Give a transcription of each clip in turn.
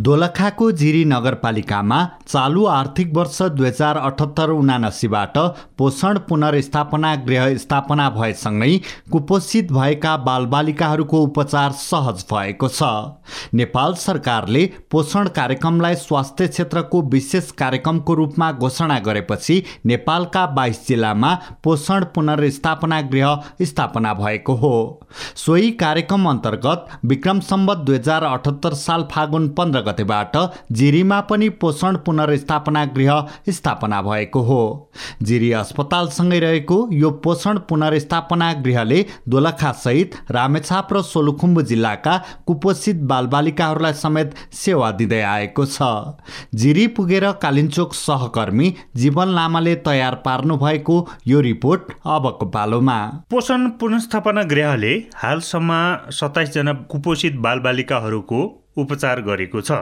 दोलखाको जिरी नगरपालिकामा चालु आर्थिक वर्ष दुई हजार अठहत्तर उनासीबाट पोषण पुनर्स्थापना गृह स्थापना भएसँगै कुपोषित भएका बालबालिकाहरूको उपचार सहज भएको छ। नेपाल सरकारले पोषण कार्यक्रमलाई स्वास्थ्य क्षेत्रको विशेष कार्यक्रमको रूपमा घोषणा गरेपछि नेपालका बाइस जिल्लामा पोषण पुनर्स्थापना गृह स्थापना भएको हो। सोही कार्यक्रम अन्तर्गत विक्रम सम्बत दुई हजार अठहत्तर साल फागुन पन्ध्र गतेबाट जिरीमा पनि पोषण पुनर्स्थापना गृह स्थापना भएको हो। जिरी अस्पतालसँगै रहेको यो पोषण पुनर्स्थापना गृहले दोलखासहित रामेछाप र सोलुखुम्बु जिल्लाका कुपोषित बालबालिकाहरूलाई समेत सेवा दिँदै आएको छ। जिरी पुगेर कालिन्चोक सहकर्मी जीवन लामाले तयार पार्नु भएको यो रिपोर्ट अबको पालोमा। पोषण पुनस्थापना गृहले हालसम्म सत्ताइसजना कुपोषित बालबालिकाहरूको उपचार गरेको छ।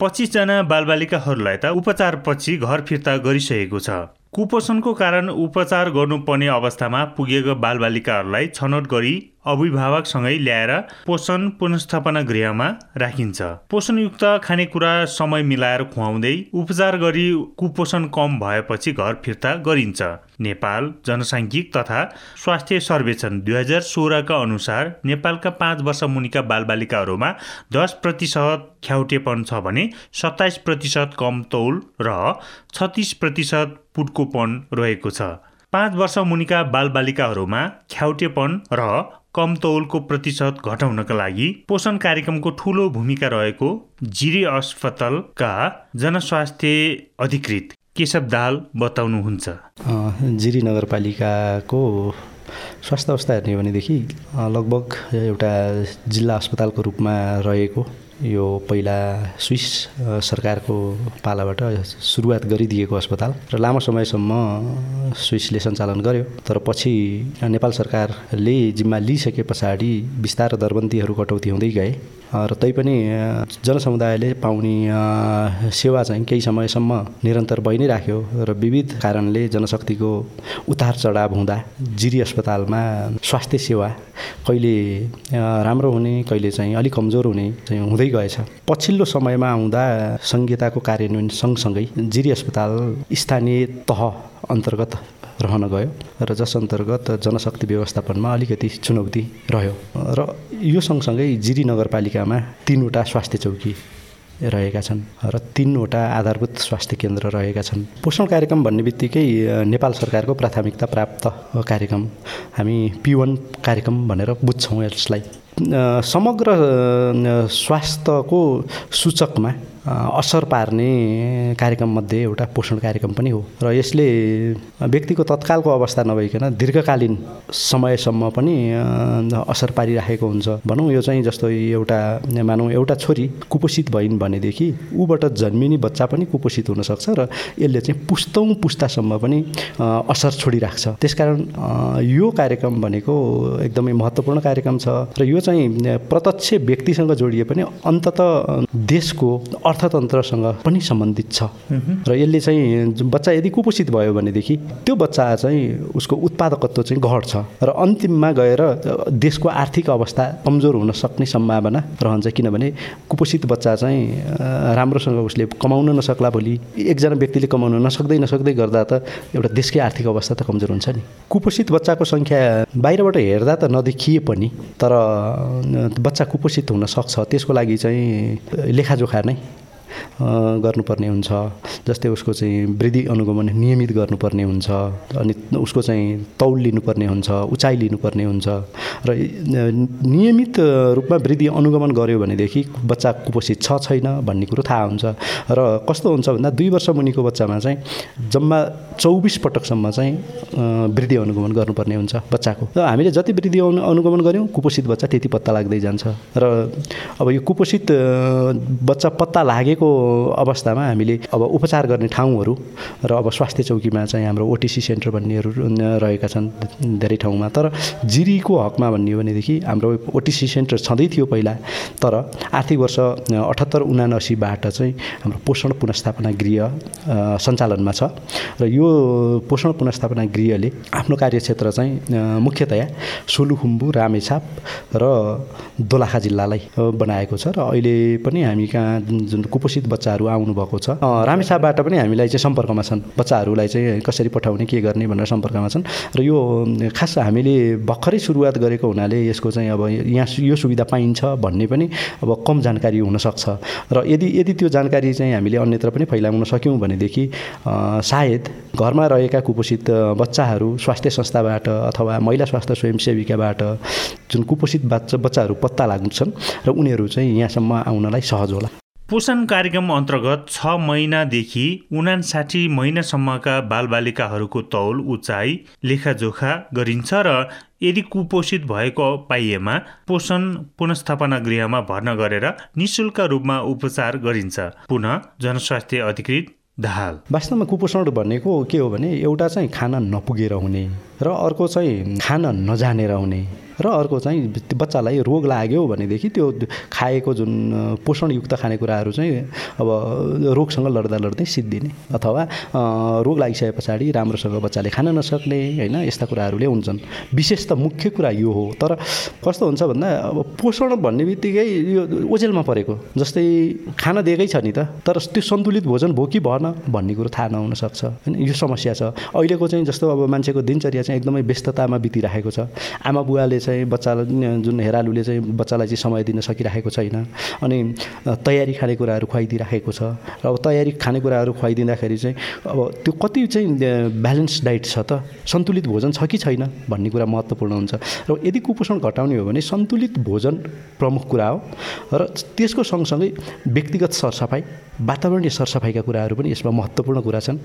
पच्चिसजना बालबालिकाहरूलाई त उपचारपछि घर फिर्ता गरिसकेको छ। कुपोषणको कारण उपचार गर्नुपर्ने अवस्थामा पुगेको बालबालिकाहरूलाई छनौट गरी अभिभावकसँगै ल्याएर पोषण पुनस्थापना गृहमा राखिन्छ। पोषणयुक्त खानेकुरा समय मिलाएर खुवाउँदै उपचार गरी कुपोषण कम भएपछि घर फिर्ता गरिन्छ। नेपाल जनसाङ्ख्यिक तथा स्वास्थ्य सर्वेक्षण दुई हजार सोह्रका अनुसार नेपालका पाँच वर्ष मुनिका बालबालिकाहरूमा दस प्रतिशत ख्याउटेपन छ भने सत्ताइस प्रतिशत कम तौल र छत्तिस प्रतिशत पुटकोपन रहेको छ। पाँच वर्ष मुनिका बालबालिकाहरूमा ख्याउटेपन र कम तौलको प्रतिशत घटाउनका लागि पोषण कार्यक्रमको ठुलो भूमिका रहेको जिरी अस्पतालका जनस्वास्थ्य अधिकृत केशव दाल बताउनुहुन्छ। जिरी नगरपालिकाको स्वास्थ्य अवस्था हेर्ने भनेदेखि लगभग एउटा जिल्ला अस्पतालको रूपमा रहेको। यो पहिला स्विस सरकारको पालाबाट सुरुवात गरिदिएको अस्पताल र लामो समयसम्म स्विसले सञ्चालन गर्यो। तर पछि नेपाल सरकारले जिम्मा लिइसके पछाडि बिस्तार दरबन्दीहरू कटौती हुँदै गए। र तैपनि जनसमुदायले पाउने सेवा चाहिँ केही समयसम्म निरन्तर भइ नै राख्यो र विविध कारणले जनशक्तिको उतार चढाव हुँदा जिरी अस्पतालमा स्वास्थ्य सेवा कहिले राम्रो हुने कहिले चाहिँ अलिक कमजोर हुने चाहिँ गएछ। पछिल्लो समयमा आउँदा सङ्घीयताको कार्यान्वयन सँगसँगै जिरी अस्पताल स्थानीय तह अन्तर्गत रहन गयो र जस अन्तर्गत जनशक्ति व्यवस्थापनमा अलिकति चुनौती रह्यो। र यो सँगसँगै जिरी नगरपालिकामा तिनवटा स्वास्थ्य चौकी रहेका छन् र तिनवटा आधारभूत स्वास्थ्य केन्द्र रहेका छन्। पोषण कार्यक्रम भन्ने बित्तिकै नेपाल सरकारको प्राथमिकता प्राप्त कार्यक्रम। हामी पिवन कार्यक्रम भनेर बुझ्छौँ यसलाई। समग्र स्वास्थ्यको सूचकमा असर पार्ने कार्यक्रममध्ये एउटा पोषण कार्यक्रम पनि हो। र यसले व्यक्तिको तत्कालको अवस्था नभइकन दीर्घकालीन समयसम्म पनि असर पारिराखेको हुन्छ भनौँ। यो चाहिँ जस्तो एउटा मानौँ एउटा छोरी कुपोषित भइन् भनेदेखि ऊबाट जन्मिने बच्चा पनि कुपोषित हुनसक्छ र यसले चाहिँ पुस्तौँ पुस्तासम्म पनि असर छोडिराख्छ। त्यसकारण यो कार्यक्रम भनेको एकदमै महत्त्वपूर्ण कार्यक्रम छ। र यो चाहिँ प्रत्यक्ष व्यक्तिसँग जोडिए पनि अन्तत देशको अर्थतन्त्रसँग पनि सम्बन्धित छ। र यसले चाहिँ बच्चा यदि कुपोषित भयो भनेदेखि त्यो बच्चा चाहिँ उसको उत्पादकत्व चाहिँ घट्छ। र अन्तिममा गएर देशको आर्थिक अवस्था कमजोर हुन सक्ने सम्भावना रहन्छ किनभने कुपोषित बच्चा चाहिँ राम्रोसँग उसले कमाउन नसक्ला भोलि एकजना व्यक्तिले कमाउन नसक्दै नसक्दै गर्दा त एउटा देशकै आर्थिक अवस्था त कमजोर हुन्छ नि। कुपोषित बच्चाको सङ्ख्या बाहिरबाट हेर्दा त नदेखिए पनि तर बच्चा कुपोषित हुन सक्छ। त्यसको लागि चाहिँ लेखाजोखा नै गर्नुपर्ने हुन्छ। जस्तै उसको चाहिँ वृद्धि अनुगमन नियमित गर्नुपर्ने हुन्छ। अनि उसको चाहिँ तौल लिनुपर्ने हुन्छ उचाइ लिनुपर्ने हुन्छ। र नियमित रूपमा वृद्धि अनुगमन गर्यो भनेदेखि बच्चा कुपोषित छ छैन भन्ने कुरो थाहा हुन्छ। र कस्तो हुन्छ भन्दा दुई वर्ष मुनिको बच्चामा चाहिँ जम्मा चौबिस पटकसम्म चाहिँ वृद्धि अनुगमन गर्नुपर्ने हुन्छ बच्चाको। र हामीले जति वृद्धि अनुगमन गऱ्यौँ कुपोषित बच्चा त्यति पत्ता लाग्दै जान्छ। र अब यो कुपोषित बच्चा पत्ता लागेको भनेको अवस्थामा हामीले अब उपचार गर्ने ठाउँहरू र अब स्वास्थ्य चौकीमा चाहिँ हाम्रो ओटिसी सेन्टर भन्नेहरू रहेका छन् धेरै ठाउँमा। तर जिरीको हकमा भन्ने भनेदेखि हाम्रो ओटिसी सेन्टर छँदै थियो पहिला तर आर्थिक वर्ष अठहत्तर उनासीबाट चाहिँ हाम्रो पोषण पुनस्थापना गृह सञ्चालनमा छ र यो पोषण पुनस्थापना गृहले आफ्नो कार्यक्षेत्र चाहिँ मुख्यतया सोलुखुम्बु रामेछाप र दोलाखा जिल्लालाई बनाएको छ र अहिले पनि हामी कहाँ जुन कुपोषित बच्चाहरू आउनुभएको छ। रामेछापबाट पनि हामीलाई चाहिँ सम्पर्कमा छन्। बच्चाहरूलाई चाहिँ कसरी पठाउने के गर्ने भनेर सम्पर्कमा छन्। र यो खास हामीले भर्खरै सुरुवात गरेको हुनाले यसको चाहिँ अब यहाँ यो सुविधा पाइन्छ भन्ने पनि अब कम जानकारी हुनसक्छ। र यदि यदि त्यो जानकारी चाहिँ हामीले अन्यत्र पनि फैलाउन सक्यौँ भनेदेखि सायद घरमा रहेका कुपोषित बच्चाहरू स्वास्थ्य संस्थाबाट अथवा महिला स्वास्थ्य स्वयंसेविकाबाट जुन कुपोषित बच्चा बच्चाहरू पत्ता लाग्छन् र उनीहरू चाहिँ यहाँसम्म आउनलाई सहज होला। पोषण कार्यक्रम अन्तर्गत छ महिनादेखि उनासाठी महिनासम्मका बालबालिकाहरूको तौल उचाइ लेखाजोखा गरिन्छ र यदि कुपोषित भएको पाइएमा पोषण पुनस्थापना गृहमा भर्ना गरेर निशुल्क रूपमा उपचार गरिन्छ। पुनः जनस्वास्थ्य अधिकृत दाहाल। वास्तवमा कुपोषण भनेको के हो भने एउटा चाहिँ खाना नपुगेर हुने र अर्को चाहिँ खान नजानेर हुने। र अर्को चाहिँ बच्चालाई रोग लाग्यो भनेदेखि त्यो खाएको जुन पोषणयुक्त खानेकुराहरू चाहिँ अब रोगसँग लड्दा लड्दै सिद्धिने अथवा रोग लागिसके पछाडि राम्रोसँग बच्चाले खान नसक्ने होइन यस्ता कुराहरूले हुन्छन्। विशेष त मुख्य कुरा यो हो। तर कस्तो हुन्छ भन्दा अब पोषण भन्ने बित्तिकै यो ओजेलमा परेको जस्तै खाना दिएकै छ नि त तर त्यो सन्तुलित भोजन भयो कि भएन भन्ने कुरो थाहा नहुन सक्छ होइन यो समस्या छ। अहिलेको चाहिँ जस्तो अब मान्छेको दिनचर्या चाहिँ एकदमै व्यस्ततामा बितिरहेको छ। आमा बुवाले चाहिँ बच्चालाई जुन हेरालुले चाहिँ बच्चालाई चाहिँ समय दिन सकिरहेको छैन। अनि तयारी खानेकुराहरू खुवाइदिइराखेको छ। र अब तयारी खानेकुराहरू खुवाइदिँदाखेरि चाहिँ अब त्यो कति चाहिँ ब्यालेन्स डाइट छ त? सन्तुलित भोजन छ कि छैन भन्ने कुरा महत्त्वपूर्ण हुन्छ। र यदि कुपोषण घटाउने हो भने सन्तुलित भोजन प्रमुख कुरा हो। र त्यसको सँगसँगै व्यक्तिगत सरसफाइ वातावरणीय सरसफाइका कुराहरू पनि यसमा महत्त्वपूर्ण कुरा छन्।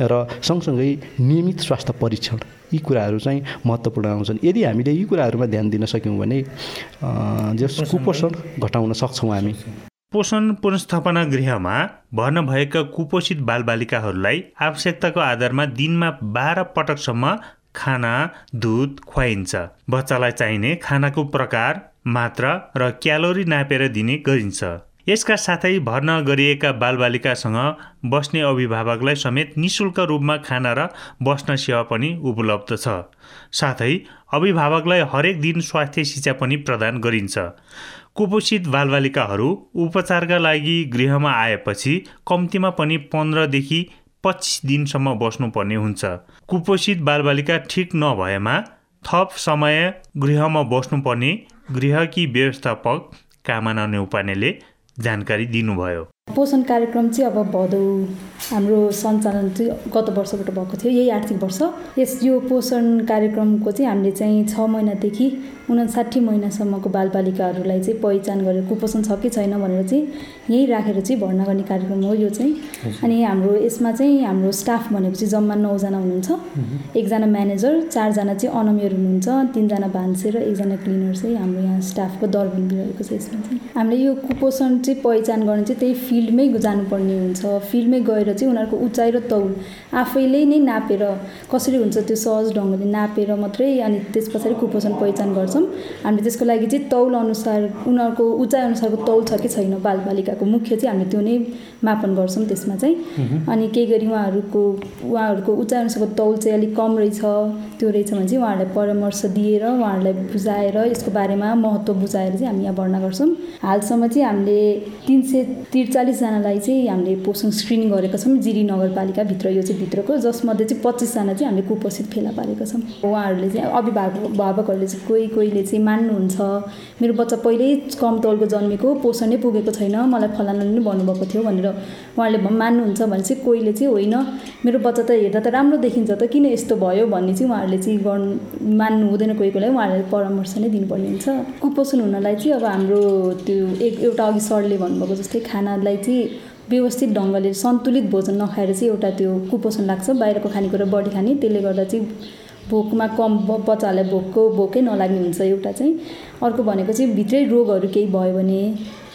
र सँगसँगै नियमित स्वास्थ्य परीक्षण यी कुराहरू चाहिँ महत्त्वपूर्ण आउँछन् यदि हामीले यी कुराहरूमा ध्यान दिन सक्यौँ भने जस कुपोषण घटाउन सक्छौँ हामी। पोषण पुनस्थापना गृहमा भर्ना भएका कुपोषित बालबालिकाहरूलाई आवश्यकताको आधारमा दिनमा बाह्र पटकसम्म खाना दुध खुवाइन्छ। बच्चालाई चाहिने खानाको प्रकार मात्रा र क्यालोरी नापेर दिने गरिन्छ। यसका साथै भर्ना गरिएका बालबालिकासँग बस्ने अभिभावकलाई समेत निशुल्क रूपमा खाना र बस्न सेवा पनि उपलब्ध छ। साथै अभिभावकलाई हरेक दिन स्वास्थ्य शिक्षा पनि प्रदान गरिन्छ। कुपोषित बालबालिकाहरू उपचारका लागि गृहमा आएपछि कम्तीमा पनि पन्ध्रदेखि पच्चिस दिनसम्म बस्नुपर्ने हुन्छ। कुपोषित बालबालिका ठिक नभएमा थप समय गृहमा बस्नुपर्ने गृहकी व्यवस्थापक कामना नेउपानेले जानकारी दिनुभयो। पोषण कार्यक्रम चाहिँ अब भदौ। हाम्रो सञ्चालन चाहिँ गत वर्षबाट भएको थियो यही आर्थिक वर्ष। यस यो पोषण कार्यक्रमको चाहिँ हामीले चाहिँ छ महिनादेखि उनासाठी महिनासम्मको बालबालिकाहरूलाई चाहिँ पहिचान गरेर कुपोषण छ कि छैन भनेर चाहिँ यहीँ राखेर चाहिँ भर्ना गर्ने कार्यक्रम हो यो चाहिँ। अनि हाम्रो यसमा चाहिँ हाम्रो स्टाफ भनेको चाहिँ जम्मा नौजना हुनुहुन्छ। एकजना म्यानेजर चारजना चाहिँ अनमेयर हुनुहुन्छ तिनजना भान्से र एकजना क्लिनर चाहिँ हाम्रो यहाँ स्टाफको दर बनिरहेको छ यसमा चाहिँ। हामीले यो कुपोषण चाहिँ पहिचान गर्ने चाहिँ त्यही फिल्डमै जानुपर्ने हुन्छ। फिल्डमै गएर चाहिँ उनीहरूको उचाइ र तौल आफैले नै नापेर कसरी हुन्छ त्यो सहज ढङ्गले नापेर मात्रै अनि त्यस पछाडि कुपोषण पहिचान गर्छौँ। हामीले त्यसको लागि चाहिँ तौल अनुसार उनीहरूको उचाइ अनुसारको तौल छ कि छैन बालबालिकाको मुख्य चाहिँ हामीले त्यो नै मापन गर्छौँ त्यसमा चाहिँ। अनि केही गरी उहाँहरूको उहाँहरूको उचाइ अनुसारको तौल चाहिँ अलिक कम रहेछ त्यो रहेछ भने चाहिँ उहाँहरूलाई परामर्श दिएर उहाँहरूलाई बुझाएर यसको बारेमा महत्त्व बुझाएर चाहिँ हामी यहाँ भर्ना गर्छौँ। हालसम्म चाहिँ हामीले तिन सय त्रिचालिस चालिसजनालाई चाहिँ हामीले पोषण स्क्रिनिङ गरेका छौँ। जिरी नगरपालिकाभित्र यो चाहिँ भित्रको जसमध्ये चाहिँ पच्चिसजना चाहिँ हामीले कुपोषित फेला पारेका छौँ। उहाँहरूले चाहिँ अभिभावक भावकहरूले चाहिँ कोही कोहीले चाहिँ मान्नुहुन्छ मेरो बच्चा पहिल्यै कम तौलको जन्मेको पोषण नै पुगेको छैन मलाई फलानाले नै भन्नुभएको थियो भनेर उहाँहरूले मान्नुहुन्छ भने चाहिँ कोहीले चाहिँ होइन मेरो बच्चा त हेर्दा त राम्रो देखिन्छ त किन यस्तो भयो? भन्ने चाहिँ उहाँहरूले चाहिँ गर्नु मान्नु हुँदैन कोही कोहीलाई। उहाँहरूले परामर्श नै दिनुपर्ने हुन्छ। कुपोषण हुनलाई चाहिँ अब हाम्रो त्यो एक एउटा अघि सरले भन्नुभएको जस्तै खानालाई चाहिँ व्यवस्थित ढङ्गले सन्तुलित भोजन नखाएर चाहिँ एउटा त्यो कुपोषण लाग्छ बाहिरको खानेकुरा बढी खाने त्यसले गर्दा चाहिँ भोकमा कम बच्चाहरूलाई भोकको भोकै नलाग्ने हुन्छ एउटा चाहिँ। अर्को भनेको चाहिँ भित्रै रोगहरू केही भयो भने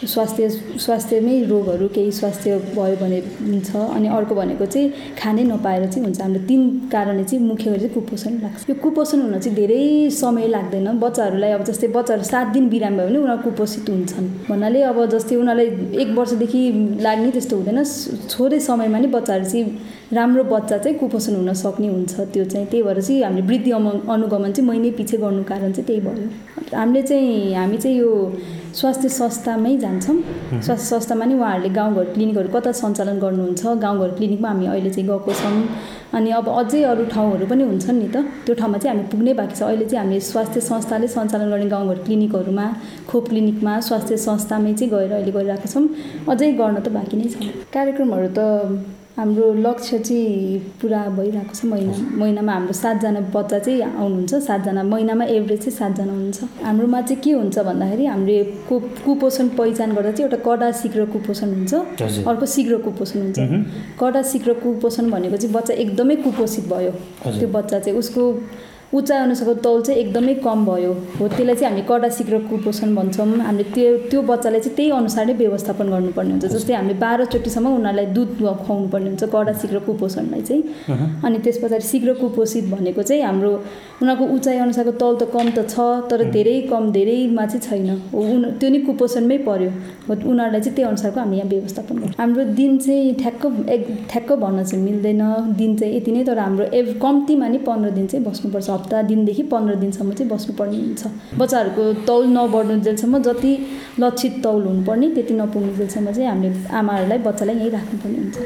स्वास्थ्य स्वास्थ्यमै रोगहरू केही स्वास्थ्य भयो भने हुन्छ अनि अर्को भनेको चाहिँ खानै नपाएर चाहिँ हुन्छ। हाम्रो तिन कारणले चाहिँ मुख्य गरी चाहिँ कुपोषण लाग्छ। यो कुपोषण हुन चाहिँ धेरै समय लाग्दैन। बच्चाहरूलाई अब जस्तै बच्चाहरू सात दिन बिराम भयो भने उनीहरू कुपोषित हुन्छन्। भन्नाले अब जस्तै उनीहरूलाई एक वर्षदेखि लाग्ने त्यस्तो हुँदैन। छोरै समयमा नै बच्चाहरू चाहिँ राम्रो बच्चा चाहिँ कुपोषण हुन सक्ने हुन्छ। त्यो चाहिँ त्यही भएर चाहिँ हामीले वृद्धि अनुगमन चाहिँ महिनै पछि गर्नु कारण चाहिँ त्यही भयो। हामीले चाहिँ हामी चाहिँ यो स्वास्थ्य संस्थामै जान्छौँ स्वास्थ्य संस्थामा नि उहाँहरूले गाउँघर क्लिनिकहरू कता सञ्चालन गर्नुहुन्छ गाउँघर क्लिनिकमा हामी अहिले चाहिँ गएको छौँ। अनि अब अझै अरू ठाउँहरू पनि हुन्छन् नि त। त्यो ठाउँमा चाहिँ हामी पुग्नै बाँकी छ। अहिले चाहिँ हामीले स्वास्थ्य संस्थाले सञ्चालन गर्ने गाउँघर क्लिनिकहरूमा खोप क्लिनिकमा स्वास्थ्य संस्थामै चाहिँ गएर अहिले गरिरहेको छौँ। अझै गर्न त बाँकी नै छ। कार्यक्रमहरू त हाम्रो लक्ष्य चाहिँ पुरा भइरहेको छ। महिना महिनामा हाम्रो सातजना बच्चा चाहिँ आउनुहुन्छ। सातजना महिनामा एभरेज चाहिँ सातजना हुनुहुन्छ हाम्रोमा चाहिँ के हुन्छ भन्दाखेरि हामीले कु कुपोषण पहिचान गर्दा चाहिँ एउटा कडा शीघ्र कुपोषण हुन्छ। अर्को शीघ्र कुपोषण हुन्छ। कडा शीघ्र कुपोषण भनेको चाहिँ बच्चा एकदमै कुपोषित भयो। त्यो बच्चा चाहिँ उसको उचाइ अनुसारको तौल चाहिँ एकदमै कम भयो। हो त्यसलाई चाहिँ हामी कडा शीघ्र कुपोषण भन्छौँ। हामीले त्यो त्यो बच्चालाई चाहिँ त्यही अनुसार नै व्यवस्थापन गर्नुपर्ने हुन्छ। जस्तै हामीले बाह्रचोटिसम्म उनीहरूलाई दुध खुवाउनु पर्ने हुन्छ कडा शीघ्र कुपोषणलाई चाहिँ। अनि त्यस पछाडि शीघ्र कुपोषित भनेको चाहिँ हाम्रो उनीहरूको उचाइ अनुसारको तौल त कम त छ तर धेरै कम धेरैमा चाहिँ छैन। उन त्यो नै कुपोषणमै पर्यो। हो उनीहरूलाई चाहिँ त्यही अनुसारको हामी यहाँ व्यवस्थापन गर्छौँ। हाम्रो दिन चाहिँ ठ्याक्क एक ठ्याक्क भन्न चाहिँ मिल्दैन। दिन चाहिँ यति नै तर हाम्रो एभ कम्तीमा नि पन्ध्र दिन चाहिँ बस्नुपर्छ। हप्ता दिनदेखि पन्ध्र दिनसम्म चाहिँ बस्नुपर्ने हुन्छ। बच्चाहरूको तौल नबढ्नु जेलसम्म जति लक्षित तौल हुनुपर्ने त्यति नपुग्नु जेलसम्म चाहिँ हामीले आमाहरूलाई बच्चालाई यहीँ राख्नुपर्ने हुन्छ।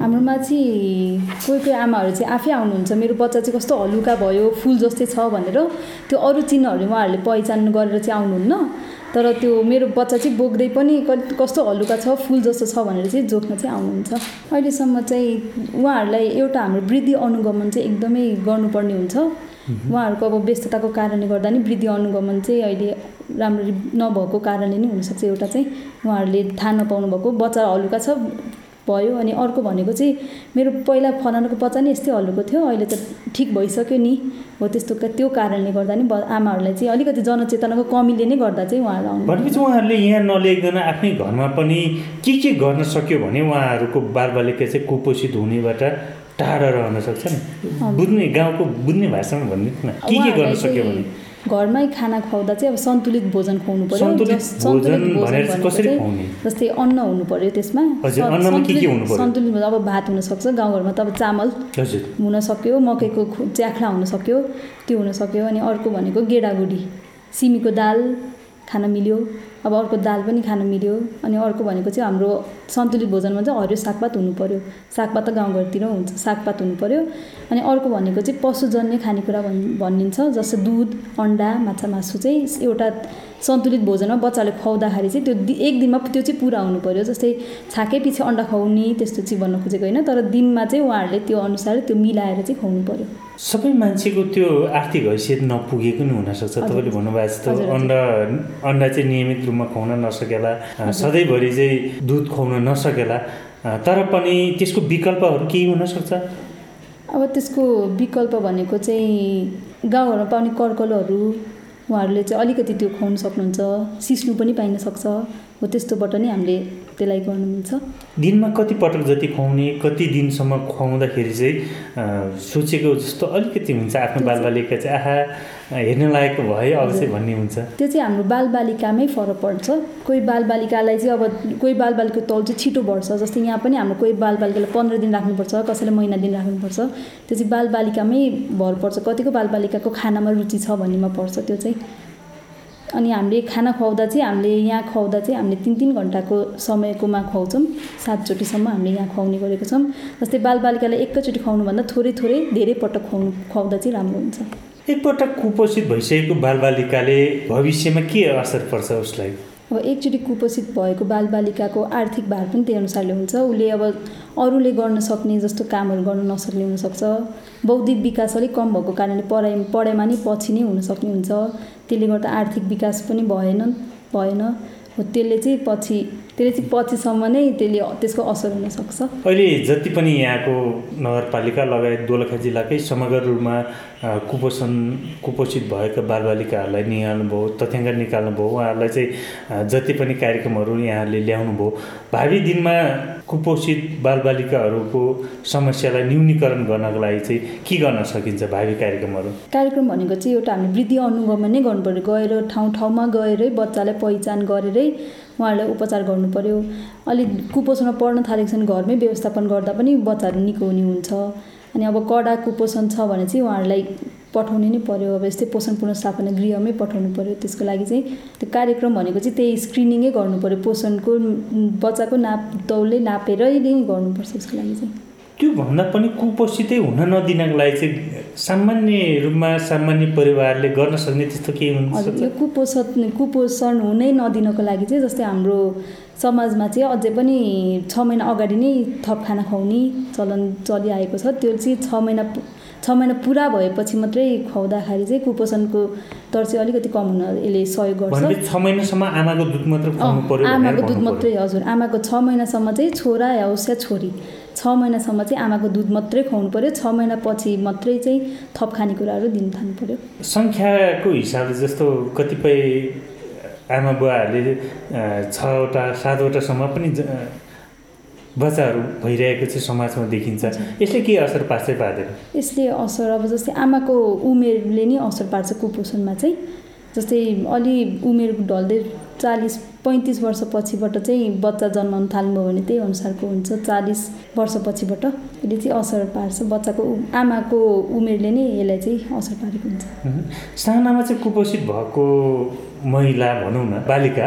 हाम्रोमा चाहिँ कोही कोही आमाहरू चाहिँ आफै आउनुहुन्छ। मेरो बच्चा चाहिँ कस्तो हलुका भयो फुल जस्तै छ भनेर त्यो अरू चिन्हहरू उहाँहरूले पहिचान गरेर चाहिँ आउनुहुन्न। तर त्यो मेरो बच्चा चाहिँ बोक्दै पनि कस्तो हलुका छ फुल जस्तो छ भनेर चाहिँ जोख्न चाहिँ आउनुहुन्छ। अहिलेसम्म चाहिँ उहाँहरूलाई एउटा हाम्रो वृद्धि अनुगमन चाहिँ एकदमै गर्नुपर्ने हुन्छ। उहाँहरूको अब व्यस्तताको कारणले गर्दा नि वृद्धि अनुगमन चाहिँ अहिले राम्ररी नभएको कारणले नै हुनसक्छ एउटा चाहिँ उहाँहरूले थाहा नपाउनु भएको बच्चा हलुका छ भयो अनि अर्को भनेको चाहिँ मेरो पहिला फलानुको बच्चा नि यस्तै हल्लुको थियो अहिले त ठिक भइसक्यो नि हो त्यस्तो त्यो कारणले गर्दा नि आमाहरूलाई चाहिँ अलिकति जनचेतनाको कमीले नै गर्दा चाहिँ उहाँहरू आउनु भनेपछि उहाँहरूले यहाँ नल्याइकन आफ्नै घरमा पनि के के गर्न सक्यो भने उहाँहरूको बालबालिका चाहिँ कुपोषित हुनेबाट टाढा रहन सक्छन् बुझ्ने गाउँको बुझ्ने भाषामा भनिदिनु न के के गर्न सक्यो भने? घरमै खाना खुवाउँदा चाहिँ अब सन्तुलित भोजन खुवाउनु पर्यो। सन्तुलित भोजन जस्तै अन्न हुनु पर्यो त्यसमा। सन्तुलित अब भात हुनसक्छ गाउँघरमा त अब चामल हुन सक्यो मकैको च्याख्ला हुन सक्यो त्यो हुन सक्यो अनि अर्को भनेको गेडागुडी सिमीको दाल खान मिल्यो। अब अर्को दाल पनि खान मिल्यो। अनि अर्को भनेको चाहिँ हाम्रो सन्तुलित भोजनमा चाहिँ हरियो सागपात हुनु पऱ्यो सागपात त गाउँघरतिर हुन्छ सागपात हुनु पऱ्यो अनि अर्को भनेको चाहिँ पशुजन्य खानेकुरा भन् भनिन्छ जस्तो दुध अन्डा माछा मासु चाहिँ एउटा सन्तुलित भोजनमा बच्चाले खुवाउँदाखेरि चाहिँ त्यो एक दिनमा त्यो चाहिँ पुरा हुनु पऱ्यो जस्तै छाकै पछि अन्डा खुवाउने त्यस्तो चाहिँ भन्न खोजेको होइन तर दिनमा चाहिँ उहाँहरूले त्यो अनुसार त्यो मिलाएर चाहिँ खुवाउनु पऱ्यो सबै मान्छेको त्यो आर्थिक हैसियत नपुगेको नि हुनसक्छ। तपाईँले भन्नुभएको जस्तो अन्डा अन्डा चाहिँ नियमित रूपमा खुवाउन नसकेला सधैँभरि चाहिँ दुध खुवाउन नसकेला तर पनि त्यसको विकल्पहरू केही हुनसक्छ? अब त्यसको विकल्प भनेको चाहिँ गाउँघरमा पाउने कर्कलोहरू उहाँहरूले चाहिँ अलिकति त्यो खुवाउनु सक्नुहुन्छ सिस्नु पनि पाइन सक्छ हो त्यस्तोबाट नै हामीले त्यसलाई गर्नु मिल्छ दिनमा कति पटक जति खुवाउने कति दिनसम्म खुवाउँदाखेरि चाहिँ सोचेको जस्तो अलिकति हुन्छ आफ्नो बालबालिका चाहिँ आहा हेर्न लायकको भयो चाहिँ भन्ने हुन्छ। त्यो चाहिँ हाम्रो बालबालिकामै फरक पर्छ। कोही बालबालिकालाई चाहिँ अब कोही बालबालिकाको तौल चाहिँ छिटो बढ्छ। जस्तै यहाँ पनि हाम्रो कोही बालबालिकालाई पन्ध्र दिन राख्नुपर्छ कसैलाई महिना दिन राख्नुपर्छ। त्यो चाहिँ बालबालिकामै भर पर्छ। कतिको बालबालिकाको खानामा रुचि छ भन्नेमा पर्छ। त्यो चाहिँ अनि हामीले खाना खुवाउँदा चाहिँ हामीले यहाँ खुवाउँदा चाहिँ हामीले तिन तिन घन्टाको समयकोमा खुवाउँछौँ। सातचोटिसम्म हामीले यहाँ खुवाउने गरेको छौँ। जस्तै बालबालिकालाई एकैचोटि खुवाउनुभन्दा थोरै थोरै धेरै पटक खुवाउनु खुवाउँदा चाहिँ राम्रो हुन्छ। एकपटक कुपोषित भइसकेको बालबालिकाले भविष्यमा के असर पर्छ उसलाई? अब एकचोटि कुपोषित भएको बालबालिकाको आर्थिक भार पनि त्यही अनुसारले हुन्छ। उसले अब अरूले गर्न सक्ने जस्तो कामहरू गर्न नसक्ने हुनसक्छ। बौद्धिक विकास अलिक कम भएको कारणले पढाइ पढाइमा नै पछि नै हुनसक्ने हुन्छ। त्यसले गर्दा आर्थिक विकास पनि भएन भएन। हो त्यसले चाहिँ पछि त्यसले चाहिँ पछिसम्म नै त्यसले त्यसको असर हुनसक्छ। अहिले जति पनि यहाँको नगरपालिका लगायत दोलखा जिल्लाकै समग्र रूपमा कुपोषण कुपोषित भएका बालबालिकाहरूलाई निहाल्नुभयो तथ्याङ्क निकाल्नुभयो उहाँहरूलाई चाहिँ जति पनि कार्यक्रमहरू यहाँहरूले ल्याउनुभयो भावी दिनमा कुपोषित बालबालिकाहरूको समस्यालाई न्यूनीकरण गर्नको लागि चाहिँ के गर्न सकिन्छ भावी कार्यक्रमहरू? कार्यक्रम भनेको चाहिँ एउटा हामीले वृद्धि अनुगमन नै गर्नु पऱ्यो गएर ठाउँ ठाउँमा गएरै बच्चालाई पहिचान गरेरै उहाँहरूलाई उपचार गर्नु पऱ्यो अलिक कुपोषणमा पढ्न थालेको छन् घरमै व्यवस्थापन गर्दा पनि बच्चाहरू निको हुने हुन्छ। अनि अब कडा कुपोषण छ भने चाहिँ उहाँहरूलाई पठाउने नै पऱ्यो। अब यस्तै पोषण पुनर्स्थापना गृहमै पठाउनु पऱ्यो। त्यसको लागि चाहिँ त्यो कार्यक्रम भनेको चाहिँ त्यही स्क्रिनिङै गर्नु पऱ्यो। पोषणको बच्चाको नाप तौलै नापेरै नै गर्नुपर्छ त्यसको लागि चाहिँ। त्योभन्दा पनि कुपोषितै हुन नदिनको लागि चाहिँ सामान्य रूपमा सामान्य परिवारले गर्न सक्ने त्यस्तो केही हुन्छ यो कुपोषण कुपोषण हुनै नदिनको लागि चाहिँ जस्तै हाम्रो समाजमा चाहिँ अझै पनि छ महिना अगाडि नै थप खाना खुवाउने चलन चलिआएको छ। त्यो चाहिँ छ महिना छ महिना पुरा भएपछि मात्रै खुवाउँदाखेरि चाहिँ कुपोषणको दर चाहिँ अलिकति कम हुन यसले सहयोग गर्छ। छ महिनासम्म आमाको दुध मात्र आमाको दुध मात्रै हजुर आमाको छ महिनासम्म चाहिँ छोरा होस् या छोरी छ महिनासम्म चाहिँ आमाको दुध मात्रै खुवाउनु पऱ्यो छ महिनापछि मात्रै चाहिँ थप खानेकुराहरू दिन थाल्नु पऱ्यो सङ्ख्याको हिसाबले जस्तो कतिपय आमा बुवाहरूले छवटा सातवटासम्म पनि बच्चाहरू भइरहेको चाहिँ समाजमा देखिन्छ। यसले के असर पार्छ पार्दैन यसले असर अब जस्तै आमाको उमेरले नै असर पार्छ कुपोषणमा चाहिँ। जस्तै अलि उमेर ढल्दै चालिस पैँतिस वर्षपछिबाट चाहिँ बच्चा जन्माउनु थाल्नुभयो भने त्यही अनुसारको हुन्छ। चालिस वर्षपछिबाट यसले चाहिँ असर पार्छ। बच्चाको आमाको उमेरले नै यसलाई चाहिँ असर पारेको हुन्छ। सानामा चाहिँ कुपोषित भएको महिला भनौँ न बालिका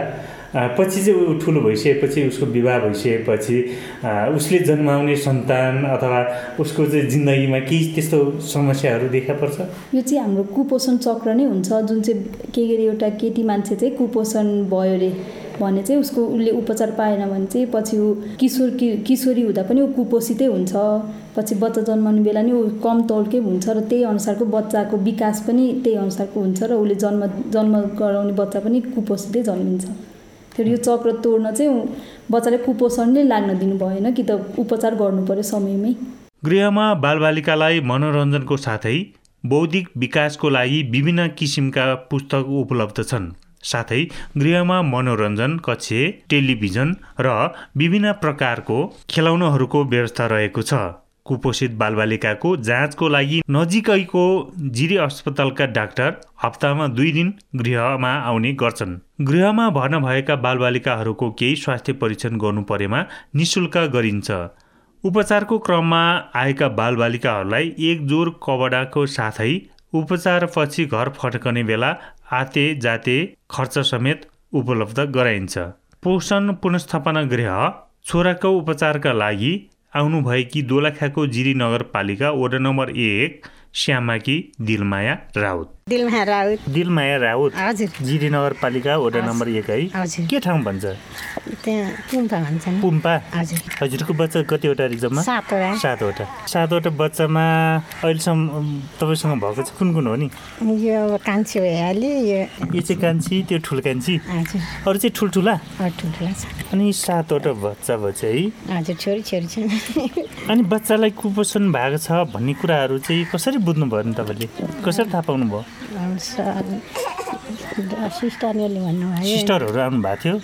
पछि चाहिँ ऊ ठुलो भइसकेपछि उसको विवाह भइसकेपछि उसले जन्माउने सन्तान अथवा उसको चाहिँ जिन्दगीमा केही त्यस्तो समस्याहरू देखा पर्छ यो चाहिँ हाम्रो कुपोषण चक्र नै हुन्छ जुन चाहिँ के गरे एउटा केटी मान्छे चाहिँ कुपोषण भयो अरे भने चाहिँ उसको उसले उपचार पाएन भने चाहिँ पछि ऊ किशोर कि किशोरी हुँदा पनि ऊ कुपोषितै हुन्छ। पछि बच्चा जन्माउने बेला नि ऊ कम तौलकै हुन्छ र त्यही अनुसारको बच्चाको विकास पनि त्यही अनुसारको हुन्छ र उसले जन्म जन्म गराउने बच्चा पनि कुपोषितै जन्मिन्छ। फेरि यो चक्र तोड्न चाहिँ बच्चाले कुपोषण नै लाग्न दिनु भएन कि त उपचार गर्नु पर्यो समयमै। गृहमा बालबालिकालाई मनोरञ्जनको साथै बौद्धिक विकासको लागि विभिन्न किसिमका पुस्तक उपलब्ध छन्। साथै गृहमा मनोरञ्जन कक्ष टेलिभिजन र विभिन्न प्रकारको खेलाउनहरूको व्यवस्था रहेको छ। कुपोषित बालबालिकाको जाँचको लागि नजिकैको जिरी अस्पतालका डाक्टर हप्तामा दुई दिन गृहमा आउने गर्छन्। गृहमा भर्ना भएका बालबालिकाहरूको केही स्वास्थ्य परीक्षण गर्नु परेमा निशुल्क गरिन्छ। उपचारको क्रममा आएका बालबालिकाहरूलाई एक जोर कबडाको साथै उपचारपछि घर फर्कने बेला आते जाते खर्च समेत उपलब्ध गराइन्छ। पोषण पुनस्थापना गृह छोराको उपचारका लागि आउनुभएकी दोलाखाको जिरी नगरपालिका वडा नम्बर एक श्यामाकी दिलमाया राउत। दिलमाया राउत। दिलमाया राउत? हजुर। जिरी नगरपालिका वडा नम्बर एक है। के ठाउँ भन्छ? त्यहाँ पुम्पा भन्छन् पुम्पा? हजुर। हजुरको बच्चा कतिवटा रिजर्भमा सातवटा। सातवटा। बच्चामा अहिलेसम्म तपाईँसँग भएको चाहिँ कुन कुन हो नि? यो कान्छी भइहाल्यो यो यो चाहिँ कान्छी त्यो ठुलो कान्छी। हजुर। अरू चाहिँ ठुल्ठुला? अनि सातवटा बच्चा भयो चाहिँ हजुर छोरी छोरी छ। अनि बच्चालाई कुपोषण भएको छ भन्ने कुराहरू चाहिँ कसरी बुझ्नुभयो नि तपाईँले? कसरी थाहा पाउनुभयो? I'm sad. सिस्टरले भन्नुभयो सिस्टरहरू आउनु भएको थियो।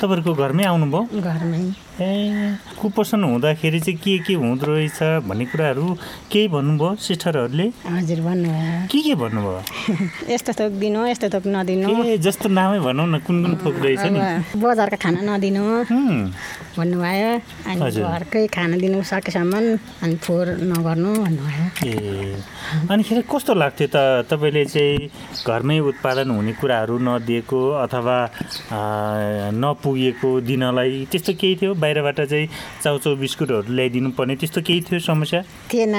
तपाईँहरूको घरमै आउनुभयो घरमै। ए कुपोषण हुँदाखेरि चाहिँ के के हुँदो रहेछ भन्ने कुराहरू केही भन्नुभयो सिस्टरहरूले? हजुर भन्नुभयो। के के भन्नुभयो? यस्तो थोक दिनु यस्तो थोक नदिनु। जस्तो नामै भनौँ न कुन कुन थोक रहेछ नि बजारको खाना नदिनु। भन्नुभयो अनि। घरकै खाना दिनु सकेसम्म अनि फोहोर नगर्नु भन्नुभयो। ए अनिखेर कस्तो लाग्थ्यो त तपाईँले चाहिँ घरमै उत्पादन हुने कुराहरू नदिएको अथवा नपुगेको दिनलाई त्यस्तो केही थियो? बाहिरबाट चाहिँ चाउचाउ बिस्कुटहरू ल्याइदिनु पर्ने त्यस्तो केही थियो समस्या? थिएन।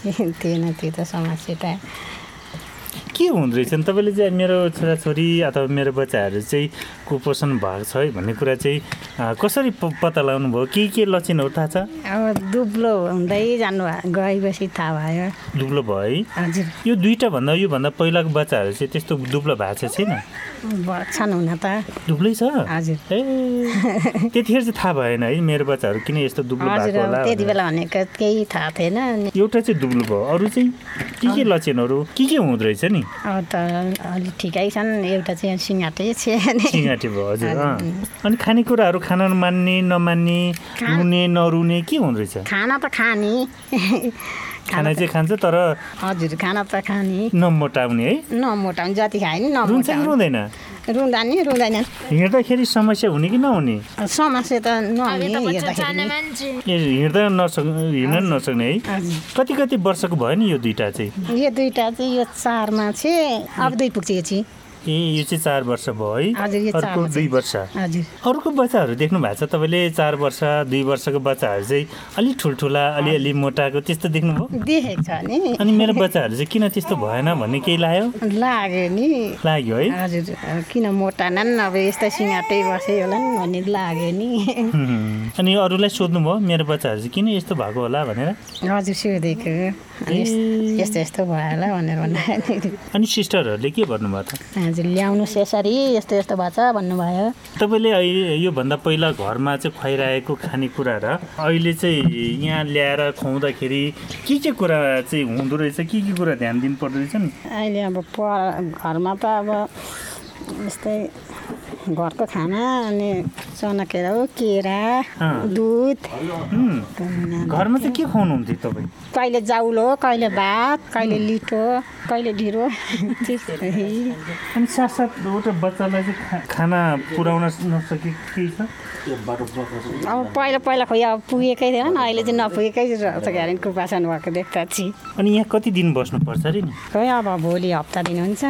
थिएन त्यो त समस्या त। के हुँदो रहेछ तपाईँले चाहिँ मेरो छोराछोरी अथवा मेरो बच्चाहरू चाहिँ कुपोषण भएको छ है भन्ने कुरा चाहिँ कसरी पत्ता लगाउनु भयो के के लक्षणहरू थाहा छ? अब दुब्लो हुँदै जानु गएपछि थाहा भयो। दुब्लो भयो है? हजुर। यो दुईवटा भन्दा योभन्दा पहिलाको बच्चाहरू चाहिँ त्यस्तो दुब्लो भएको छ छैन? छन् हुन त। दुब्लै छ? हजुर। ए त्यतिखेर चाहिँ थाहा भएन है मेरो बच्चाहरू किन यस्तो दुब्लो भएको होला त्यति बेला भनेको केही थाहा थिएन। एउटा चाहिँ दुब्लो भयो अरू चाहिँ के के लक्षणहरू के के हुँदो रहेछ नि? अब त अलिक ठिकै छन् एउटा चाहिँ सिँगाटे। सिँगाटे भयो हजुर अनि खानेकुराहरू खान मान्ने नमान्ने रुने नरुने के हुँदो रहेछ? खाना त खाने। खाना चाहिँ खान्छ तर हजुर खाना त खाने। नमोटाउने है? नमोटाउने जति खायो नि रुन्छ कि रुँदैन? रुँदा नि रुँदैन। हिँड्दाखेरि समस्या हुने कि नहुने? समस्या त नहुने हिँड्दा नसक् हिँड्न नसक्ने है? कति कति वर्षको भयो नि यो दुइटा चाहिँ? यो दुइटा चाहिँ यो चारमा चाहिँ अब दुई पुग्छ चाहिँ। ए यो चाहिँ चार वर्ष भयो है। अर्को दुई वर्ष। अर्को बच्चाहरू देख्नु भएको छ तपाईँले? चार वर्ष दुई वर्षको बच्चाहरू चाहिँ अलिक ठुल्ठुला अलिअलि मोटाएको त्यस्तो देख्नुभयो? देखेको छ नि। अनि मेरो बच्चाहरू चाहिँ किन त्यस्तो भएन भन्ने केही लाग्यो? लाग्यो नि। लाग्यो है। हजुर किन मोटा अब यस्तै सिँगाटै बस्यो होला नि भन्ने लाग्यो नि। अनि अरूलाई सोध्नुभयो मेरो बच्चाहरू चाहिँ किन यस्तो भएको होला भनेर? हजुर सोधेको। यस्तो यस्तो भयो होला भनेर भन्दाखेरि। अनि सिस्टरहरूले के भन्नुभयो त? हजुर ल्याउनुहोस् यसरी यस्तो यस्तो भएको छ भन्नुभयो। तपाईँले योभन्दा पहिला घरमा चाहिँ खुवाइरहेको खानेकुरा र अहिले चाहिँ यहाँ ल्याएर खुवाउँदाखेरि के के कुरा चाहिँ हुँदो रहेछ? के के कुरा ध्यान दिनु पर्दो रहेछ नि? अहिले अब घरमा त अब यस्तै घरको खाना अनि चना केरा हो केरा दुध। घरमा चाहिँ के खुवाउनुहुन्थ्यो तपाईँ? कहिले जाउलो कहिले भात कहिले लिटो कहिले ढिँडो। अनि बच्चालाई चाहिँ खाना पुर्याउन नसके केही छ? अब पहिला पहिला खोइ अब पुगेकै थिएन अहिले चाहिँ नपुगेकै रहेछ। कुपासन भएको देख्दा चाहिँ अनि यहाँ कति दिन बस्नुपर्छ अरे नि? खोइ अब भोलि हप्ता दिन हुन्छ।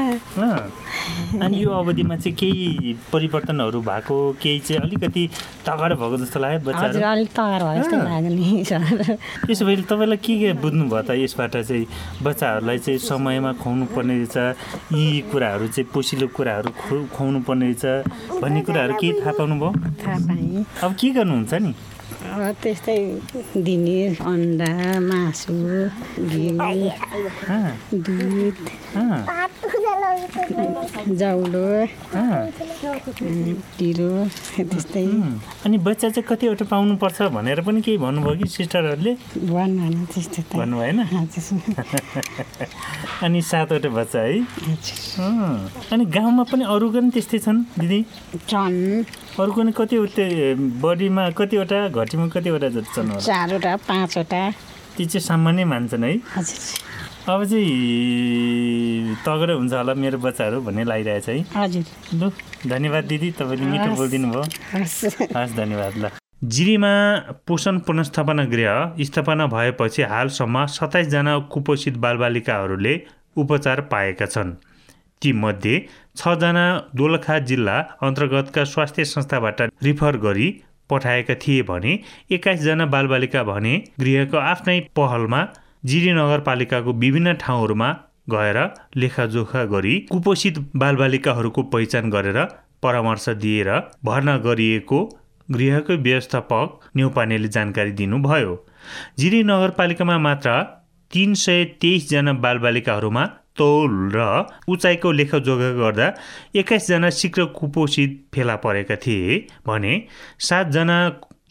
अनि यो अवधिमा चाहिँ केही परिवर्तनहरू भएको केही चाहिँ अलिकति तगडा भएको जस्तो लाग्यो बच्चाहरू। अलिक तगार भयो जस्तो लाग्यो नि सर। यसो भए तपाईँलाई के के बुझ्नुभयो त यसबाट चाहिँ? बच्चाहरूलाई चाहिँ समयमा खुवाउनु पर्ने रहेछ यी कुराहरू चाहिँ पोसिलो कुराहरू खुवाउनु पर्ने रहेछ भन्ने कुराहरू केही थाहा पाउनुभयो थाहा पाएँ। अब के गर्नुहुन्छ नि? त्यस्तै दिने अन्डा मासु घिउ दुध। जाउलो ढिँडो त्यस्तै। अनि बच्चा चाहिँ कतिवटा पाउनुपर्छ भनेर पनि केही भन्नुभयो कि सिस्टरहरूले? भन्नु भएन अनि सातवटा बच्चा है? अनि गाउँमा पनि अरू पनि त्यस्तै छन् दिदी? छन्। अरूको नि कतिवटा बडीमा कतिवटा घटीमा कतिवटा जति छन् चारवटा पाँचवटा। ती चाहिँ सामान्य मान्छन् है? अब चाहिँ तगडै हुन्छ होला मेरो बच्चाहरू भन्ने लागिरहेछ है। हजुर। लु धन्यवाद दिदी तपाईँले मिठो बोलिदिनु भयो हस् धन्यवाद ल। जिरीमा पोषण पुनस्थापना गृह स्थापना भएपछि हालसम्म सत्ताइसजना कुपोषित बालबालिकाहरूले उपचार पाएका छन्। तीमध्ये छजना दोलखा जिल्ला अन्तर्गतका स्वास्थ्य संस्थाबाट रिफर गरी पठाएका थिए भने एक्काइसजना बालबालिका भने गृहको आफ्नै पहलमा जिरी नगरपालिकाको विभिन्न ठाउँहरूमा गएर लेखाजोखा गरी कुपोषित बालबालिकाहरूको पहिचान गरेर परामर्श दिएर भर्ना गरिएको गृहको व्यवस्थापक न्यौपानेले जानकारी दिनुभयो। जिरी नगरपालिकामा मात्र तिन सय तेइसजना बालबालिकाहरूमा तौल र उचाइको लेखाजोखा गर्दा एक्काइसजना शीघ्र कुपोषित फेला परेका थिए भने सातजना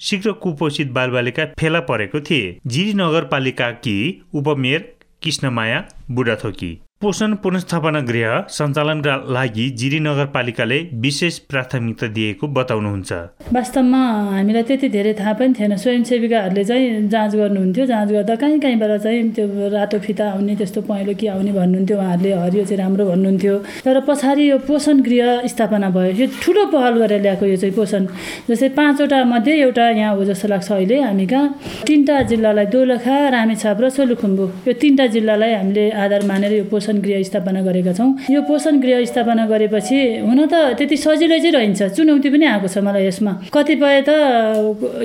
शीघ्र कुपोषित बालबालिका फेला परेको थिए। जिरी नगरपालिकाकी उपमेयर कृष्णमाया बुढाथोकी। पोषण पुनस्थापना गृह सञ्चालनका लागि जिरी नगरपालिकाले विशेष प्राथमिकता दिएको बताउनुहुन्छ। वास्तवमा हामीलाई त्यति धेरै थाहा पनि थिएन। स्वयंसेविकाहरूले चाहिँ जाँच गर्नुहुन्थ्यो। जाँच गर्दा कहीँ कहीँबाट चाहिँ त्यो रातो फिता आउने त्यस्तो पहेँलो के आउने भन्नुहुन्थ्यो। उहाँहरूले हरियो चाहिँ राम्रो भन्नुहुन्थ्यो। तर पछाडि यो पोषण गृह स्थापना भयो। यो ठुलो पहल गरेर ल्याएको यो चाहिँ पोषण। जस्तै पाँचवटा मध्ये एउटा यहाँ हो जस्तो लाग्छ अहिले हामी कहाँ। तिनवटा जिल्लालाई दोलखा रामेछाप र सोलुखुम्बु। यो तिनवटा जिल्लालाई हामीले आधार मानेर यो पोषण पोषण गृह स्थापना गरेका छौँ। यो पोषण गृह स्थापना गरेपछि हुन त त्यति सजिलै चाहिँ रहन्छ। चुनौती पनि आएको छ मलाई यसमा। कतिपय त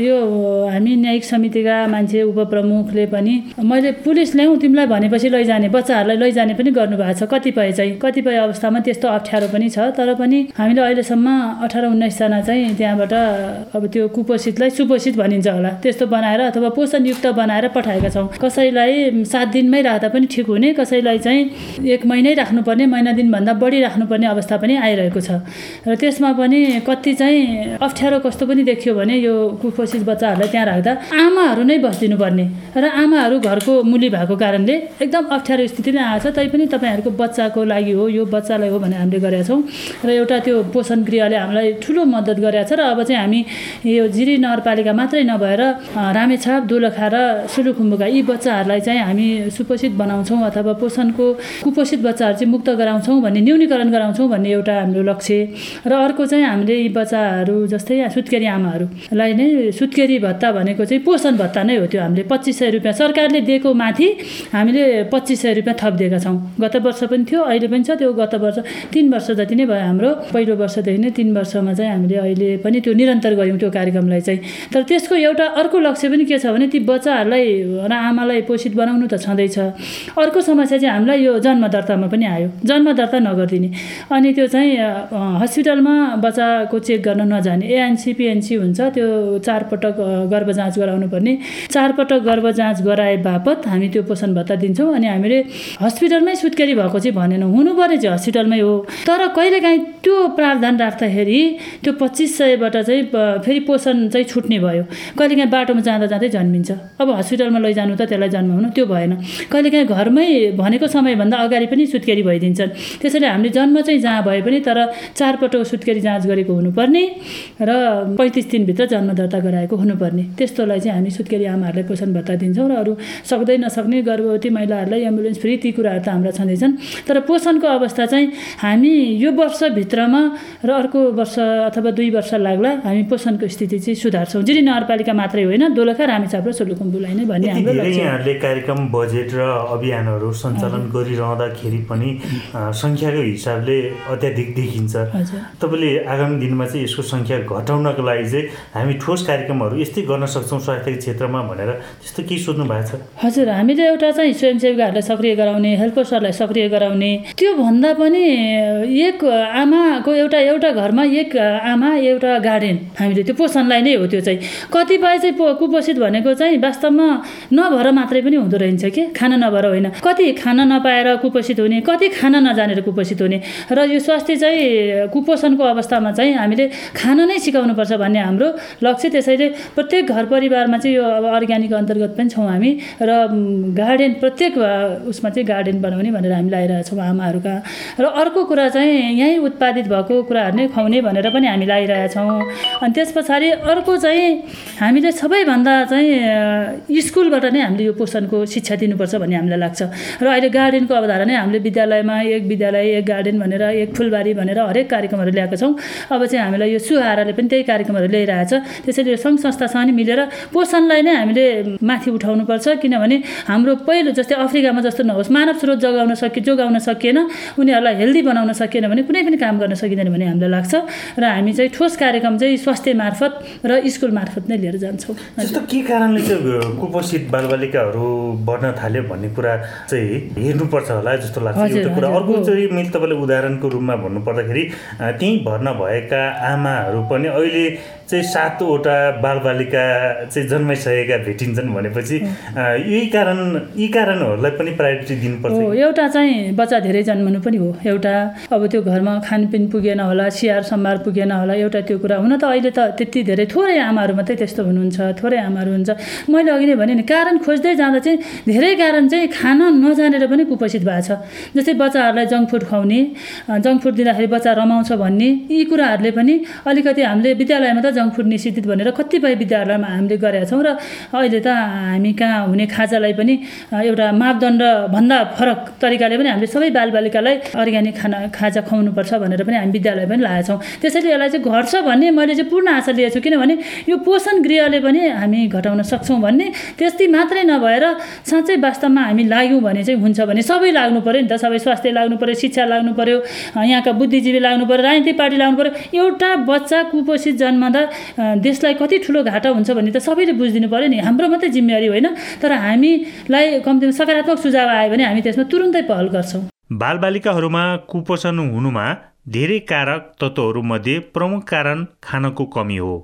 यो हामी न्यायिक समितिका मान्छे उपप्रमुखले पनि मैले पुलिस ल्याउँ तिमीलाई भनेपछि लैजाने बच्चाहरूलाई लैजाने पनि गर्नुभएको छ कतिपय चाहिँ। कतिपय अवस्थामा त्यस्तो अप्ठ्यारो पनि छ। तर पनि हामीले अहिलेसम्म अठार उन्नाइसजना चाहिँ त्यहाँबाट अब त्यो कुपोषितलाई सुपोषित भनिन्छ होला। त्यस्तो बनाएर अथवा पोषणयुक्त बनाएर पठाएका छौँ। कसैलाई सात दिनमै राख्दा पनि ठिक हुने कसैलाई चाहिँ एक महिनै राख्नुपर्ने महिना दिनभन्दा बढी राख्नुपर्ने अवस्था पनि आइरहेको छ। र त्यसमा पनि कति चाहिँ अप्ठ्यारो कस्तो पनि देखियो भने यो कुपोषित बच्चाहरूलाई त्यहाँ राख्दा आमाहरू नै बसिदिनु पर्ने र आमाहरू घरको मुली भएको कारणले एकदम अप्ठ्यारो स्थिति नै आएको छ तैपनि तपाईँहरूको बच्चाको लागि हो यो बच्चालाई हो भने हामीले गरेका छौँ। र एउटा त्यो पोषण गृहले हामीलाई ठुलो मद्दत गरेका छ र अब चाहिँ हामी यो जिरी नगरपालिका मात्रै नभएर रामेछाप दोलखा र सुलुखुम्बुका यी बच्चाहरूलाई चाहिँ हामी सुपोषित बनाउँछौँ अथवा पोषणको कुपोषित बच्चाहरू चाहिँ मुक्त गराउँछौँ भन्ने न्यूनीकरण गराउँछौँ भन्ने एउटा हाम्रो लक्ष्य। र अर्को चाहिँ हामीले यी बच्चाहरू जस्तै सुत्केरी आमाहरूलाई नै सुत्केरी भत्ता भनेको चाहिँ पोषण भत्ता नै हो त्यो हामीले पच्चिस सय रुपियाँ सरकारले दिएको माथि हामीले पच्चिस सय रुपियाँ थपिदिएका छौँ। गत वर्ष पनि थियो अहिले पनि छ त्यो गत वर्ष तिन वर्ष जति नै भयो हाम्रो पहिलो वर्षदेखि नै तिन वर्षमा चाहिँ हामीले अहिले पनि त्यो निरन्तर गऱ्यौँ त्यो कार्यक्रमलाई चाहिँ। तर त्यसको एउटा अर्को लक्ष्य पनि के छ भने ती बच्चाहरूलाई र आमालाई पोषित बनाउनु त छँदैछ। अर्को समस्या चाहिँ हामीलाई यो जन्म दर्तामा पनि आयो। जन्म दर्ता नगरिदिने। अनि त्यो चाहिँ हस्पिटलमा बच्चाको चेक गर्न नजाने। एएनसी पिएनसी हुन्छ त्यो चारपटक गर्भ जाँच गराउनु पर्ने चारपटक गर्भ जाँच गराए बापत हामी त्यो पोषण भत्ता दिन्छौँ। अनि हामीले हस्पिटलमै सुत्केरी भएको चाहिँ भनेनौँ। हुनुपर्ने चाहिँ हस्पिटलमै हो। तर कहिलेकाहीँ त्यो प्रावधान राख्दाखेरि त्यो पच्चिस सयबाट चाहिँ फेरि पोषण चाहिँ छुट्ने भयो। कहिलेकाहीँ बाटोमा जाँदा जाँदै जन्मिन्छ। अब हस्पिटलमा लैजानु त त्यसलाई जन्माउनु त्यो भएन। कहिलेकाहीँ घरमै भनेको समयभन्दा अगाडि पनि सुत्केरी भइदिन्छन्। त्यसैले हामीले जन्म चाहिँ जहाँ भए पनि तर चारपटक सुत्केरी जाँच गरेको हुनुपर्ने र पैँतिस दिनभित्र जन्म दर्ता गराएको हुनुपर्ने। त्यस्तोलाई चाहिँ हामी सुत्केरी आमाहरूलाई पोषण भत्ता दिन्छौँ र अरू सक्दै नसक्ने गर्भवती महिलाहरूलाई एम्बुलेन्स फ्री ती कुराहरू त हाम्रा छँदैछन्। तर पोषणको अवस्था चाहिँ हामी यो वर्षभित्रमा र अर्को वर्ष अथवा दुई वर्ष लाग्ला हामी पोषणको स्थिति चाहिँ सुधार्छौँ। जिरी नगरपालिका मात्रै होइन दोलखा रामेछाप र सोलुखुम्बुलाई नै भन्ने हाम्रो यहाँहरूले कार्यक्रम बजेट र अभियानहरू सञ्चालन गरिरहँदाखेरि पनि सङ्ख्याको हिसाबले अत्याधिक देखिन्छ। तपाईँले आगामी दिनमा चाहिँ यसको सङ्ख्या घटाउनको लागि चाहिँ हामी ठोस कार्यक्रमहरू यस्तै गर्न सक्छौँ स्वास्थ्य क्षेत्रमा भनेर त्यस्तो केही सोध्नु भएको छ? हजुर हामीले एउटा चाहिँ स्वयंसेविकाहरूलाई सक्रिय गराउने हेल्पर्सहरूलाई सक्रिय गराउने त्यो भन्दा पनि एक आमाको एउटा एउटा घरमा एक आमा एउटा गार्डन हामीले त्यो पोषणलाई नै हो त्यो चाहिँ। कतिपय चाहिँ कुपोषित भनेको चाहिँ वास्तवमा नभएर मात्रै पनि हुँदो रहेछ कि? खाना नभएर होइन। कति खाना नपाएर कुपोषित हुने कति खाना नजानेर कुपोषित हुने र यो स्वास्थ्य चाहिँ कुपोषणको अवस्थामा चाहिँ हामीले खाना नै सिकाउनुपर्छ भन्ने हाम्रो लक्ष्य। त्यसैले प्रत्येक घर परिवारमा चाहिँ यो अब अर्ग्यानिक अन्तर्गत पनि छौँ हामी र गार्डन प्रत्येक उसमा चाहिँ गार्डन बनाउने भनेर हामी लगाइरहेछौँ आमाहरूका। र अर्को कुरा चाहिँ यहीँ उत्पादित भएको कुराहरू नै खुवाउने भनेर पनि हामी लगाइरहेछौँ अनि त्यस पछाडि अर्को चाहिँ हामीले सबैभन्दा चाहिँ स्कुलबाट नै हामीले यो पोषणको शिक्षा दिनुपर्छ भन्ने हामीलाई लाग्छ। र अहिले गार्डनको अवधारणा हामीले विद्यालयमा एक विद्यालय एक गार्डन भनेर एक फुलबारी भनेर हरेक कार्यक्रमहरू ल्याएका छौँ। अब चाहिँ हामीलाई यो सुहाराले पनि त्यही कार्यक्रमहरू ल्याइरहेछ। त्यसैले यो सङ्घ संस्थासँग मिलेर पोषणलाई नै हामीले माथि उठाउनुपर्छ। किनभने हाम्रो पहिलो जस्तै अफ्रिकामा जस्तो नहोस् मानव स्रोत जगाउन सकि जोगाउन सकिएन उनीहरूलाई हेल्दी बनाउन सकिएन भने कुनै पनि काम गर्न सकिँदैन भन्ने हामीलाई लाग्छ। र हामी चाहिँ ठोस कार्यक्रम चाहिँ स्वास्थ्य मार्फत र स्कुल मार्फत नै लिएर जान्छौँ। जस्तो के कारणले चाहिँ कुपोषित बालबालिकाहरू बढ्न थाल्यो भन्ने कुरा चाहिँ हेर्नुपर्छ होला जस्तो लाग्छ। एउटा कुरा अर्को चाहिँ मैले तपाईँलाई उदाहरणको रूपमा भन्नुपर्दाखेरि त्यहीँ भर्ना भएका आमाहरू पनि अहिले चाहिँ सातवटा बालबालिका चाहिँ जन्माइसकेका भेटिन्छन् भनेपछि यही कारण यी कारणहरूलाई पनि प्रायोरिटी दिनुपर्छ एउटा चाहिँ बच्चा धेरै जन्मनु पनि हो। एउटा अब त्यो घरमा खानपिन पुगेन होला स्याहार सम्हार पुगेन होला एउटा त्यो कुरा हुन त अहिले त त्यति धेरै थोरै आमाहरू मात्रै त्यस्तो हुनुहुन्छ थोरै आमाहरू हुन्छ। मैले अघि नै भने नि कारण खोज्दै जाँदा चाहिँ धेरै कारण चाहिँ खान नजानेर पनि कुपोषित भएको छ। जस्तै बच्चाहरूलाई जङ्क फुड खुवाउने जङ्क फुड दिँदाखेरि बच्चा रमाउँछ भन्ने यी कुराहरूले पनि अलिकति हामीले विद्यालयमा त जङ्क फुड निषेधित भनेर कतिपय विद्यालयमा हामीले गरेका छौँ र अहिले त हामी कहाँ हुने खाजालाई पनि एउटा मापदण्ड भन्दा फरक तरिकाले पनि हामीले सबै बालबालिकालाई अर्ग्यानिक खाना खाजा खुवाउनुपर्छ भनेर पनि हामी विद्यालय पनि लागेका छौँ। त्यसैले यसलाई चाहिँ घट्छ भन्ने मैले चाहिँ पूर्ण आशा लिएको छु किनभने यो पोषण गृहले पनि हामी घटाउन सक्छौँ भन्ने त्यति मात्रै नभएर साँच्चै वास्तवमा हामी लाग्यौँ भने चाहिँ हुन्छ भने सबै लाग्नु पऱ्यो नि त। सबै स्वास्थ्य लाग्नु पऱ्यो शिक्षा लाग्नु पऱ्यो यहाँका बुद्धिजीवी लाग्नु पऱ्यो राजनीतिक पार्टी लाग्नु पऱ्यो एउटा बच्चा कुपोषित जन्मदा देशलाई कति ठुलो घाटा हुन्छ भन्ने त सबैले बुझिदिनु पऱ्यो नि। हाम्रो मात्रै जिम्मेवारी होइन तर हामीलाई कम्तीमा सकारात्मक सुझाव आयो भने हामी त्यसमा तुरुन्तै पहल गर्छौँ। बालबालिकाहरूमा कुपोषण हुनुमा धेरै कारक तत्त्वहरूमध्ये प्रमुख कारण खानको कमी हो।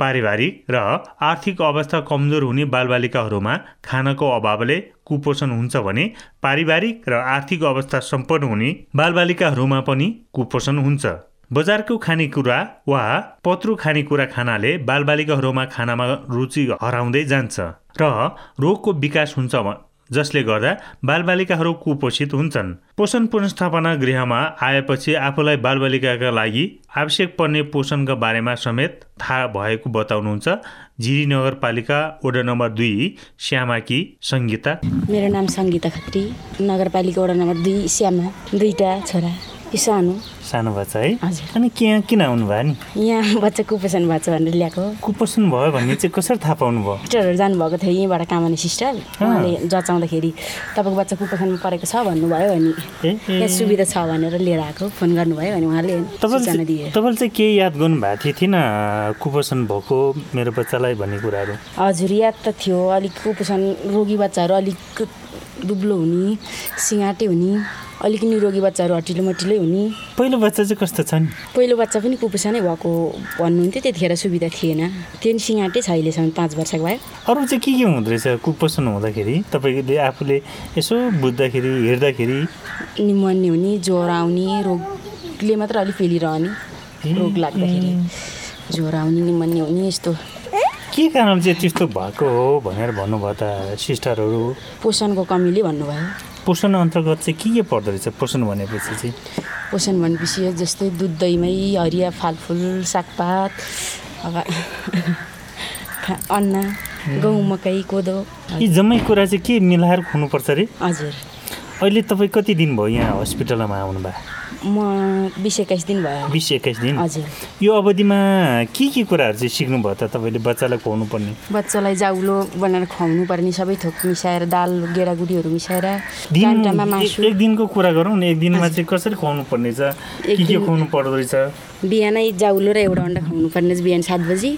पारिवारिक र आर्थिक अवस्था कमजोर हुने बालबालिकाहरूमा खानको अभावले कुपोषण हुन्छ भने पारिवारिक र आर्थिक अवस्था सम्पन्न हुने बालबालिकाहरूमा पनि कुपोषण हुन्छ। बजारको खानेकुरा वा पत्रु खानेकुरा खानाले बालबालिकाहरूमा खानामा रुचि हराउँदै जान्छ र रोगको विकास हुन्छ जसले गर्दा बालबालिकाहरू कुपोषित हुन्छन्। पोषण पुनस्थापना गृहमा आएपछि आफूलाई बालबालिकाका लागि आवश्यक पर्ने पोषणका बारेमा समेत थाहा भएको बताउनुहुन्छ जिरी नगरपालिका वडा नम्बर दुई श्यामाकी सङ्गीता मेरो नाम सङ्गीता खत्री। नगरपालिका वडा नम्बर दुई श्यामा। दुईवटा छोरा। सानो। सानो बच्चा है? अनि के किन आउनुभयो नि? यहाँ बच्चा कुपोषण भएको छ भनेर ल्याएको। कुपोषण भयो भन्ने चाहिँ कसरी थाहा पाउनुभयो सिस्टरहरू जानुभएको थियो यहीँबाट कामाने सिस्टर। उहाँले जचाउँदाखेरि तपाईँको बच्चा कुपोषणमा परेको छ भन्नुभयो अनि यहाँ सुविधा छ भनेर लिएर आएको फोन गर्नुभयो अनि उहाँले तपाईँले दिए। तपाईँले चाहिँ केही याद गर्नुभएको थियो? थिएन कुपोषण भएको मेरो बच्चालाई भन्ने कुराहरू? हजुर याद त थियो। अलिक कुपोषण रोगी बच्चाहरू अलिक दुब्लो हुने सिँगाटे हुने अलिक निरोगी बच्चाहरू हटिलो मटिलै हुने। पहिलो बच्चा चाहिँ कस्तो छ नि? पहिलो बच्चा पनि कुपोषणै भएको भन्नुहुन्थ्यो त्यतिखेर सुविधा थिएन। त्यो सिँगाटै छ अहिलेसम्म पाँच वर्षको भयो। अरू चाहिँ के के हुँदो रहेछ कुपोषण हुँदाखेरि तपाईँले आफूले यसो बुझ्दाखेरि हेर्दाखेरि? निमोनिया हुने ज्वरो आउने रोगले मात्र अलिक फेलिरहने। रोग लाग्दाखेरि ज्वरो आउने निमोनिया हुने यस्तो। के कारण चाहिँ त्यस्तो भएको हो भनेर भन्नुभयो त सिस्टरहरू? पोषणको कमीले भन्नुभयो। पोषण अन्तर्गत चाहिँ के के पर्दो रहेछ पोषण भनेपछि चाहिँ? पोषण भनेपछि यो जस्तै दुध दहीमै हरिया फालफुल सागपात अब अन्न गहुँ मकै कोदो। यी जम्मै कुरा चाहिँ के मिलाएर खुवाउनुपर्छ अरे हजुर। अहिले तपाईँ कति दिन भयो यहाँ हस्पिटलमा आउनुभयो? म बिस एक्काइस दिन भयो। बिस एक्काइस दिन? हजुर। यो अवधिमा के के कुराहरू चाहिँ सिक्नुभयो त तपाईँले बच्चालाई खुवाउनु पर्ने बच्चालाई जाउलो बनाएर खुवाउनु पर्ने सबै थोक मिसाएर दाल गेडागुडीहरू मिसाएर मासु। एक दिनको कुरा गरौँ न एक दिनमा चाहिँ कसरी खुवाउनु पर्ने छ के के खुवाउनु पर्दो रहेछ? बिहानै जाउलो र एउटा अन्डा खुवाउनु पर्ने बिहान सात बजी।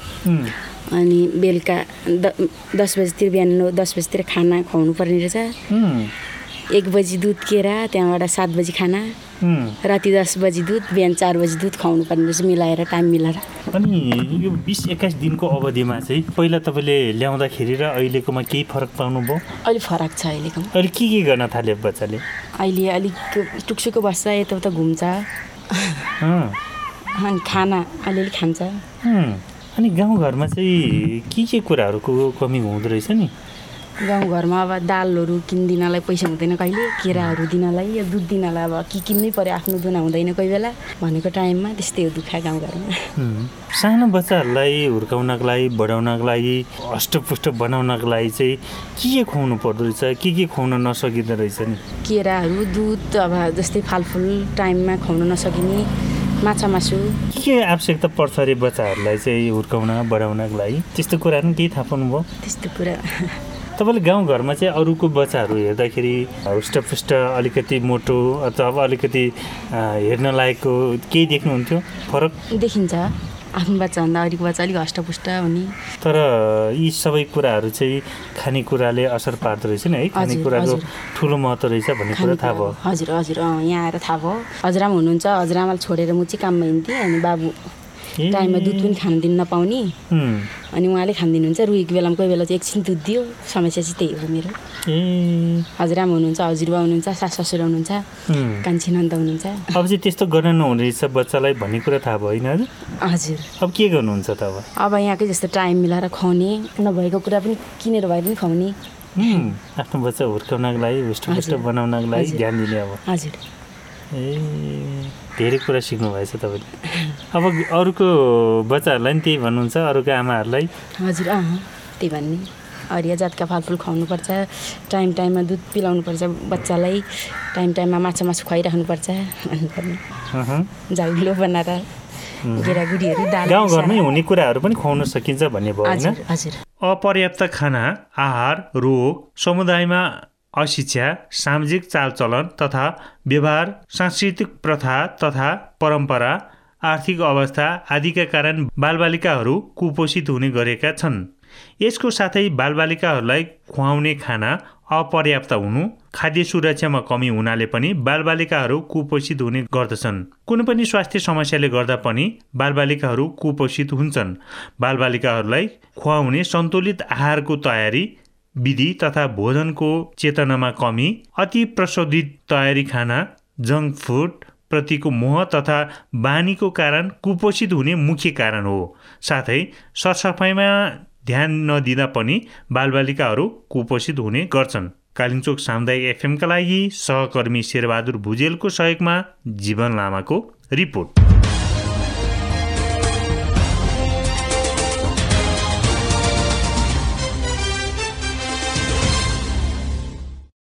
अनि बेलुका द दस बजीतिर बिहान नौ दस बजीतिर खाना खुवाउनु पर्ने रहेछ एक बजी दुध केरा त्यहाँबाट सात बजी खाना। राति दस बजी दुध बिहान चार बजी दुध खुवाउनु पर्ने रहेछ मिलाएर टाइम मिलाएर। अनि यो बिस एक्काइस दिनको अवधिमा चाहिँ पहिला तपाईँले ल्याउँदाखेरि र अहिलेकोमा केही फरक पाउनुभयो? अलिक फरक छ अहिलेको। अहिले के के गर्न थाल्यो बच्चाले? अहिले अलिक टुक्सुको बस्छ यताउता घुम्छ। अनि खाना अलिअलि खान्छ। अनि गाउँघरमा चाहिँ के के कुराहरूको कमी हुँदो रहेछ नि? गाउँघरमा अब दालहरू किनिदिनलाई पैसा हुँदैन कहिले केराहरू दिनलाई या दुध दिनलाई अब के किन्नै पऱ्यो आफ्नो दुना हुँदैन कोही बेला भनेको टाइममा त्यस्तै हो दुःख गाउँघरमा। सानो बच्चाहरूलाई हुर्काउनको लागि बढाउनको लागि हष्टपुष्ट बनाउनको लागि चाहिँ के के खुवाउनु पर्दो रहेछ के के खुवाउन नसकिँदो रहेछ नि? केराहरू दुध अब जस्तै फालफुल टाइममा खुवाउन नसकिने माछा मासु। के के आवश्यकता पर्छ अरे बच्चाहरूलाई चाहिँ हुर्काउन बढाउनको लागि? त्यस्तो कुराहरू पनि केही थाहा पाउनुभयो? त्यस्तो कुरा। तपाईँले गाउँघरमा चाहिँ अरूको बच्चाहरू हेर्दाखेरि हुष्टपुष्ट अलिकति मोटो अथवा अलिकति हेर्न लायकको केही देख्नुहुन्थ्यो? फरक? देखिन्छ। आफ्नो बच्चाभन्दा अरूको बच्चा अलिक हष्टपुष्ट हुने। तर यी सबै कुराहरू चाहिँ खानेकुराले असर पार्दो रहेछ नि है? खानेकुराको। ठुलो महत्त्व रहेछ भन्ने कुरा थाहा भयो। हजुर हजुर। यहाँ आएर थाहा भयो। हजुरआमा हुनुहुन्छ हजुरआमालाई छोडेर म चाहिँ काममा हिँड्थेँ अनि बाबु टाइममा दुध पनि खान दिन नपाउने। अनि उहाँले खानिदिनुहुन्छ रुईको बेलामा कोही बेला चाहिँ एकछिन दुध दियो। समस्या चाहिँ त्यही हो मेरो। हजुरआमा हुनुहुन्छ हजुरबा हुनुहुन्छ सास ससुरा हुनुहुन्छ। कान्छी नन्द हुनुहुन्छ। अब चाहिँ त्यस्तो गर्न नहुने रहेछ बच्चालाई भन्ने कुरा थाहा भयो होइन हजुर। अब के गर्नुहुन्छ त अब? अब यहाँकै जस्तो टाइम मिलाएर खुवाउने नभएको कुरा पनि किनेर भए पनि खुवाउने। आफ्नो बच्चा हुर्काउनको लागि। बनाउनको लागि। ध्यान दिने अब। हजुर। ए। धेरै कुरा सिक्नुभएछ तपाईँले। अब अरूको बच्चाहरूलाई नि त्यही भन्नुहुन्छ अरूको आमाहरूलाई? हजुर अँ त्यही भन्ने। हरिया जातका फलफुल खुवाउनुपर्छ टाइम टाइममा दुध पिलाउनुपर्छ बच्चालाई टाइम टाइममा माछा मासु खुवाइराख्नुपर्छ भन्नुपर्ने। झाउलो बनाएर गेडागुडीहरू गाउँघरमै हुने कुराहरू पनि खुवाउन सकिन्छ भन्ने भयो होइन? हजुर। अपर्याप्त खाना आहार रोग समुदायमा अशिक्षा सामाजिक चालचलन तथा व्यवहार सांस्कृतिक प्रथा तथा परम्परा आर्थिक अवस्था आदिका कारण बालबालिकाहरू कुपोषित हुने गरेका छन्। यसको साथै बालबालिकाहरूलाई खुवाउने खाना अपर्याप्त हुनु खाद्य सुरक्षामा कमी हुनाले पनि बालबालिकाहरू कुपोषित हुने गर्दछन्। कुनै पनि स्वास्थ्य समस्याले गर्दा पनि बालबालिकाहरू कुपोषित हुन्छन्। बालबालिकाहरूलाई खुवाउने सन्तुलित आहारको तयारी विधि तथा भोजनको चेतनामा कमी अति प्रशोधित तयारी खाना जङ्क फुड प्रतिको मोह तथा बानीको कारण कुपोषित हुने मुख्य कारण हो। साथै सरसफाइमा ध्यान नदिँदा पनि बालबालिकाहरू कुपोषित हुने गर्छन्। कालिम्चोक सामुदायिक एफएमका लागि सहकर्मी शेरबहादुर भुजेलको सहयोगमा जीवन लामाको रिपोर्ट।